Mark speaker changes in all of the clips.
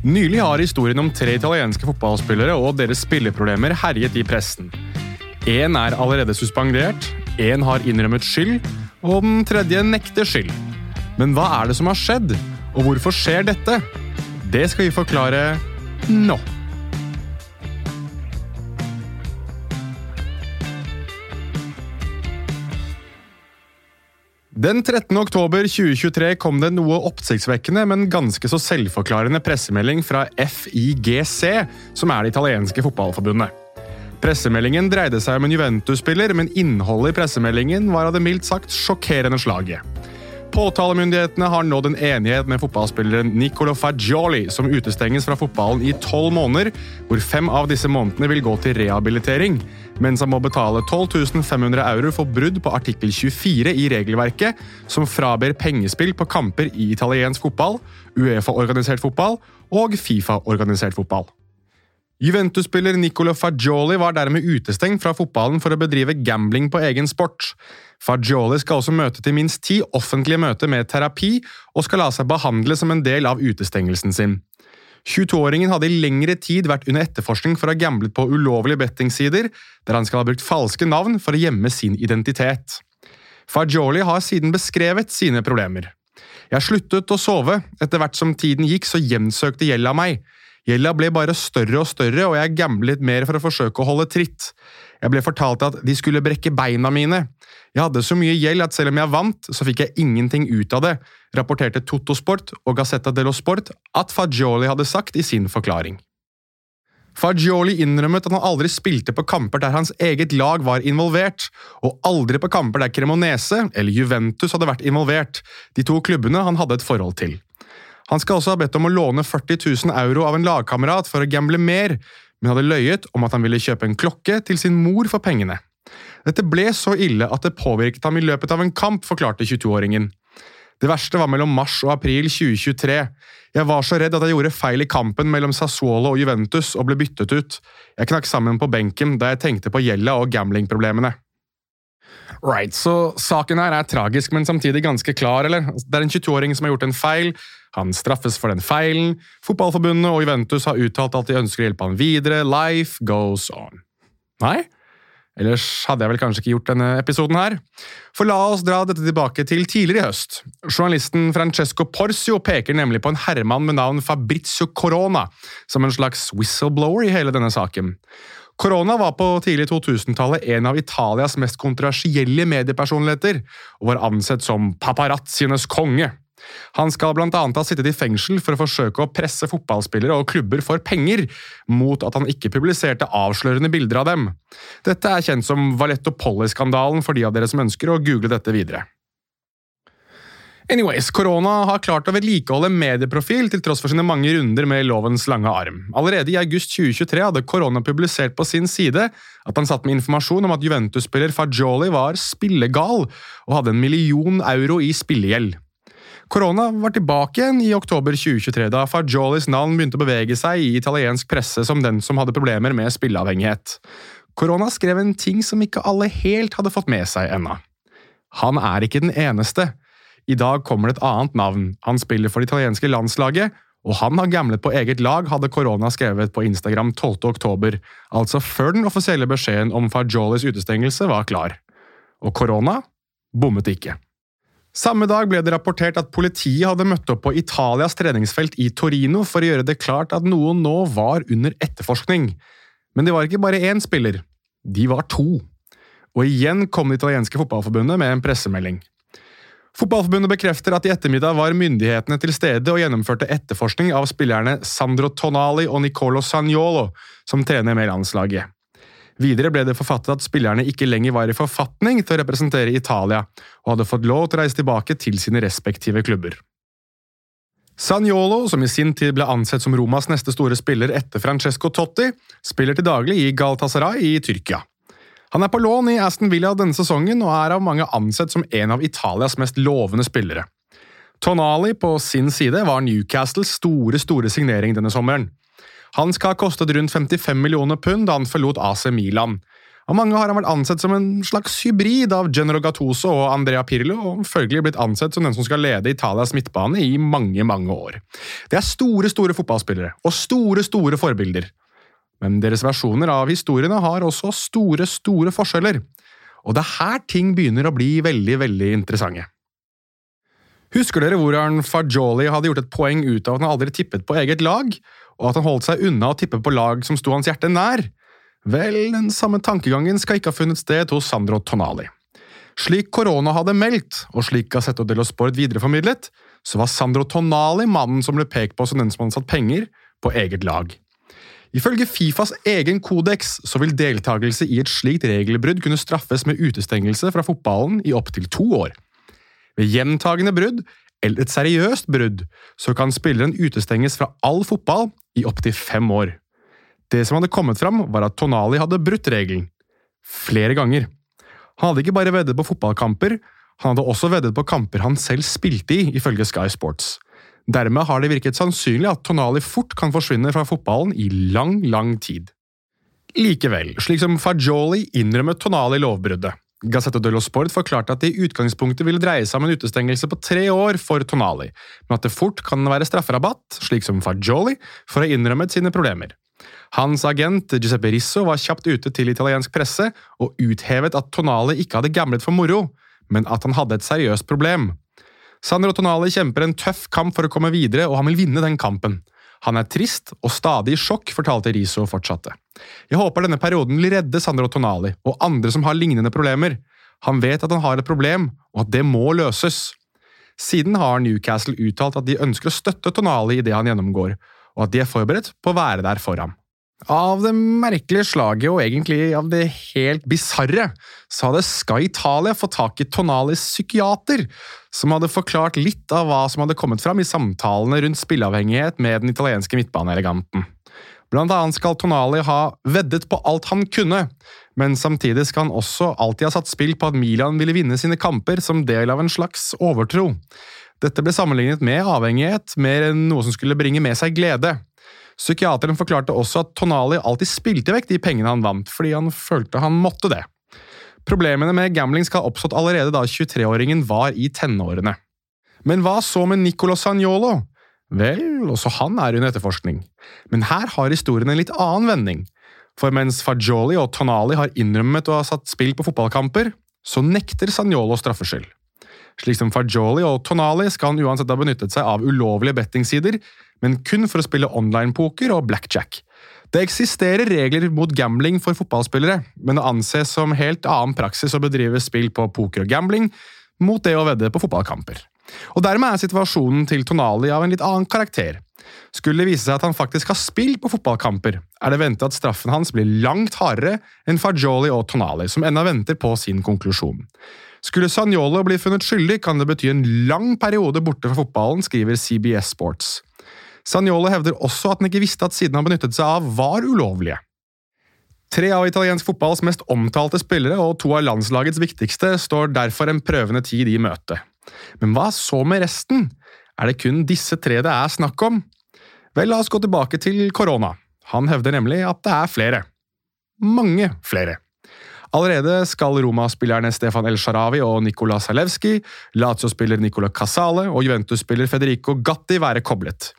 Speaker 1: Nylig har historien om tre italienske fotballspillere og deres spilleproblemer herjet i pressen. Én er allerede suspendert, én har innrømmet skyld, og den tredje nekter skyld. Men hva er det som har skjedd, og hvorfor skjer dette? Det skal vi forklare nå. Den 13. oktober 2023 kom det noe oppsiktsvekkende, men ganske så selvforklarende pressemelding fra FIGC, som er det italienske fotballforbundet. Pressemeldingen dreide seg om en Juventus-spiller, men innholdet i pressemeldingen var av det mildt sagt sjokkerende slaget. Påtalemyndighetene har nådd en enighet med fotballspilleren Nicolo Fagioli, som utestenges fra fotballen i tolv måneder, hvor fem av disse månedene vil gå til rehabilitering, mens han må betale 12 500 euro for brudd på artikkel 24 i regelverket, som fraber pengespill på kamper i italiensk fotball, Uefa-organisert fotball og Fifa-organisert fotball. Juventus-spiller Nicolo Fagioli var dermed utestengt fra fotballen for å bedrive gambling på egen sport. Fagioli skal også møte til minst ti offentlige møter med terapi, og skal la seg behandle som en del av utestengelsen sin. 22-åringen hadde i lengre tid vært under etterforskning for å ha gamblet på ulovlige bettingsider, der han skal ha brukt falske navn for å gjemme sin identitet. Fajoli har siden beskrevet sine problemer. Jeg sluttet å sove, etter hvert som tiden gikk så gjensøkte gjelda meg. Gjelda ble bare større og større, og jeg gamblet mer for å forsøke å holde tritt. Jeg ble fortalt at de skulle brekke beina mine. Jeg hadde så mye gjeld at selv om jeg vant, så fikk jeg ingenting ut av det, rapporterte Totosport og Gazzetta dello Sport at Fagioli hadde sagt i sin forklaring. Fagioli innrømmet at han aldri spilte på kamper der hans eget lag var involvert, og aldri på kamper der Cremonese eller Juventus hadde vært involvert, de to klubbene han hadde et forhold til. Han skal også ha bedt om å låne 40 000 euro av en lagkamerat for å gamble mer, men hadde løyet om at han ville kjøpe en klokke til sin mor for pengene. Dette ble så ille at det påvirket ham i løpet av en kamp, forklarte 22-åringen. Det verste var mellom mars og april 2023. Jeg var så redd at jeg gjorde feil i kampen mellom Sassuolo og Juventus og ble byttet ut. Jeg knakk sammen på benken da jeg tenkte på gjelda og gamblingproblemene. Right, så saken her er tragisk, men samtidig ganske klar, eller? Det er en 22-åring som har gjort en feil. Han straffes for den feilen. Fotballforbundet og Juventus har uttalt at de ønsker å hjelpe ham videre. Life goes on. Nei? Ellers hadde jeg vel kanskje ikke gjort denne episoden her. For la oss dra dette tilbake til tidligere i høst. Journalisten Francesco Porcio peker nemlig på en herremann med navn Fabrizio Corona som en slags whistleblower i hele denne saken. Corona var på tidlig 2000-tallet en av Italias mest kontroversielle mediepersonligheter, og var ansett som paparazzienes konge. Han skal annet ha sittet i fengsel for å forsøke å presse fotballspillere og klubber for penger, mot at han ikke publiserte avslørende bilder av dem. Dette er kjent som Valetto Polly-skandalen for de av dere som ønsker å google dette videre. Anyways, Korona har klart å vedlikeholde medieprofil til tross for sine mange runder med lovens lange arm. Allerede i august 2023 hadde Korona publisert på sin side at han satt med informasjon om at Juventus-spiller Fagioli var spillegal og hadde en million euro i spillegjeld. Korona var tilbake igjen i oktober 2023, da Fagiolis navn begynte å bevege seg i italiensk presse som den som hadde problemer med spilleavhengighet. Korona skrev en ting som ikke alle helt hadde fått med seg ennå. Han er ikke den eneste. I dag kommer det et annet navn. Han spiller for det italienske landslaget, og han har gamlet på eget lag, hadde korona skrevet på Instagram 12. oktober, altså før den offisielle beskjeden om Fagiolis utestengelse var klar. Og korona bommet ikke. Samme dag ble det rapportert at politiet hadde møtt opp på Italias treningsfelt i Torino for å gjøre det klart at noen nå var under etterforskning. Men det var ikke bare én spiller, de var to. Og igjen kom det italienske fotballforbundet med en pressemelding. Fotballforbundet bekrefter at i ettermiddag var myndighetene til stede og gjennomførte etterforskning av spillerne Sandro Tonali og Nicolo Sagnolo, som trener med landslaget. Videre ble det forfattet at spillerne ikke lenger var i forfatning til å representere Italia, og hadde fått lov til å reise tilbake til sine respektive klubber. Sagnolo, som i sin tid ble ansett som Romas neste store spiller etter Francesco Totti, spiller til daglig i Galtasaray i Tyrkia. Han er på lån i Aston Villa denne sesongen og er av mange ansett som en av Italias mest lovende spillere. Tonali på sin side var Newcastles store, store signering denne sommeren. Han skal ha kostet rundt 55 millioner pund da han forlot AC Milan. Av mange har han vært ansett som en slags hybrid av Genero Gattuso og Andrea Pirlo, og følgelig blitt ansett som den som skal lede Italias midtbane i mange, mange år. Det er store, store fotballspillere, og store, store forbilder. Men deres versjoner av historiene har også store, store forskjeller. Og det er her ting begynner å bli veldig, veldig interessante. Husker dere hvordan Fajoli hadde gjort et poeng ut av at han aldri tippet på eget lag, og at han holdt seg unna å tippe på lag som sto hans hjerte nær? Vel, den samme tankegangen skal ikke ha funnet sted hos Sandro Tonali. Slik korona hadde meldt, og slik Gassetto dello Sport videreformidlet, så var Sandro Tonali mannen som ble pekt på som den som hadde satt penger på eget lag. Ifølge Fifas egen kodeks så vil deltakelse i et slikt regelbrudd kunne straffes med utestengelse fra fotballen i opptil to år. Ved gjentagende brudd, eller et seriøst brudd, så kan spilleren utestenges fra all fotball i opptil fem år. Det som hadde kommet fram, var at Tonali hadde brutt regelen. Flere ganger. Han hadde ikke bare veddet på fotballkamper, han hadde også veddet på kamper han selv spilte i, ifølge Sky Sports. Dermed har det virket sannsynlig at Tonali fort kan forsvinne fra fotballen i lang, lang tid. Likevel, slik som Fajoli innrømmet Tonali lovbruddet. Gazzetta dello Sport forklarte at det i utgangspunktet ville dreie seg om en utestengelse på tre år for Tonali, men at det fort kan være strafferabatt, slik som Fagioli, for å ha innrømmet sine problemer. Hans agent Giuseppe Risso var kjapt ute til italiensk presse og uthevet at Tonali ikke hadde gamblet for moro, men at han hadde et seriøst problem. Sandro Tonali kjemper en tøff kamp for å komme videre, og han vil vinne den kampen. Han er trist og stadig i sjokk, fortalte Riso og fortsatte. Jeg håper denne perioden vil redde Sandro Tonali og andre som har lignende problemer. Han vet at han har et problem, og at det må løses. Siden har Newcastle uttalt at de ønsker å støtte Tonali i det han gjennomgår, og at de er forberedt på å være der for ham. Av det merkelige slaget, og egentlig av det helt bisarre, så hadde Sky Italia fått tak i Tonalis psykiater, som hadde forklart litt av hva som hadde kommet fram i samtalene rundt spilleavhengighet med den italienske midtbaneeleganten. Blant annet skal Tonali ha veddet på alt han kunne, men samtidig skal han også alltid ha satt spill på at Milan ville vinne sine kamper som del av en slags overtro. Dette ble sammenlignet med avhengighet, mer enn noe som skulle bringe med seg glede. Psykiateren forklarte også at Tonali alltid spilte vekk de pengene han vant, fordi han følte han måtte det. Problemene med gambling skal ha oppstått allerede da 23-åringen var i tenårene. Men hva så med Nicolo Sagnolo? Vel, også han er under etterforskning. Men her har historien en litt annen vending. For mens Fagioli og Tonali har innrømmet å ha satt spill på fotballkamper, så nekter Sagnolo straffskyld. Slik som Fagioli og Tonali skal han uansett ha benyttet seg av ulovlige bettingsider, men kun for å spille online-poker og blackjack. Det eksisterer regler mot gambling for fotballspillere, men det anses som helt annen praksis å bedrive spill på poker og gambling mot det å vedde på fotballkamper. Og Dermed er situasjonen til Tonali av en litt annen karakter. Skulle det vise seg at han faktisk har spilt på fotballkamper, er det ventet at straffen hans blir langt hardere enn Fagioli og Tonali, som ennå venter på sin konklusjon. Skulle Sagnolo bli funnet skyldig, kan det bety en lang periode borte fra fotballen, skriver CBS Sports. Sagnolo hevder også at han ikke visste at sidene han benyttet seg av, var ulovlige. Tre av italiensk fotballs mest omtalte spillere og to av landslagets viktigste står derfor en prøvende tid i møte. Men hva så med resten? Er det kun disse tre det er snakk om? Vel, la oss gå tilbake til korona. Han hevder nemlig at det er flere. Mange flere. Allerede skal Roma-spillerne Stefan El Sharawi og Nicola Salewski, Lazio-spiller Nicola Casale og Juventus-spiller Federico Gatti være koblet.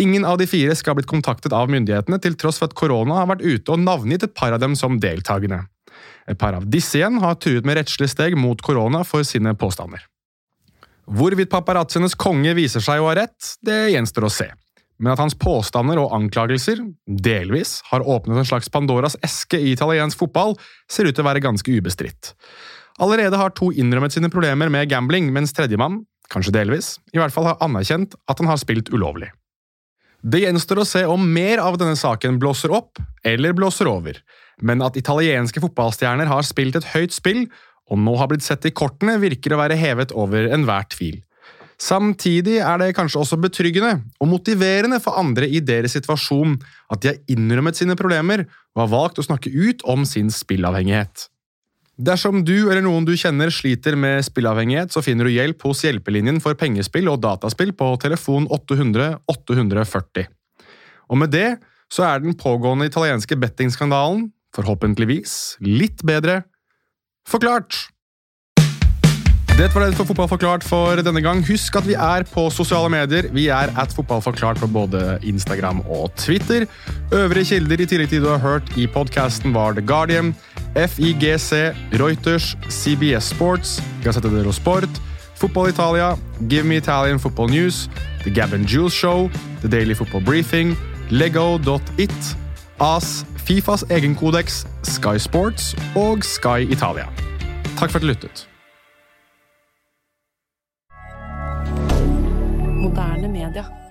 Speaker 1: Ingen av de fire skal ha blitt kontaktet av myndighetene, til tross for at korona har vært ute og navngitt et par av dem som deltakende. Et par av disse igjen har truet med rettslig steg mot korona for sine påstander. Hvorvidt paparazzienes konge viser seg å ha rett, det gjenstår å se. Men at hans påstander og anklagelser, delvis, har åpnet en slags Pandoras eske i italiensk fotball, ser ut til å være ganske ubestridt. Allerede har to innrømmet sine problemer med gambling, mens tredjemann, kanskje delvis, i hvert fall har anerkjent at han har spilt ulovlig. Det gjenstår å se om mer av denne saken blåser opp eller blåser over, men at italienske fotballstjerner har spilt et høyt spill og nå har blitt sett i kortene, virker å være hevet over enhver tvil. Samtidig er det kanskje også betryggende og motiverende for andre i deres situasjon at de har innrømmet sine problemer og har valgt å snakke ut om sin spillavhengighet. Dersom du eller noen du kjenner sliter med spillavhengighet, så finner du hjelp hos Hjelpelinjen for pengespill og dataspill på telefon 800 840. Og med det så er den pågående italienske bettingskandalen forhåpentligvis litt bedre forklart. Det var det for Fotballforklart for denne gang. Husk at vi er på sosiale medier. Vi er at Fotballforklart på både Instagram og Twitter. Øvrige kilder i tillegg til du har hørt i podkasten, var The Guardian, FIGC, Reuters, CBS Sports, Gazzetta dello Sport, Fotball Italia, Give Me Italian Football News, The Gavin Jules Show, The Daily Football Briefing, Lego.it, AS, Fifas egen kodeks, Sky Sports og Sky Italia. Takk for at du lyttet.
Speaker 2: hebdomadaire.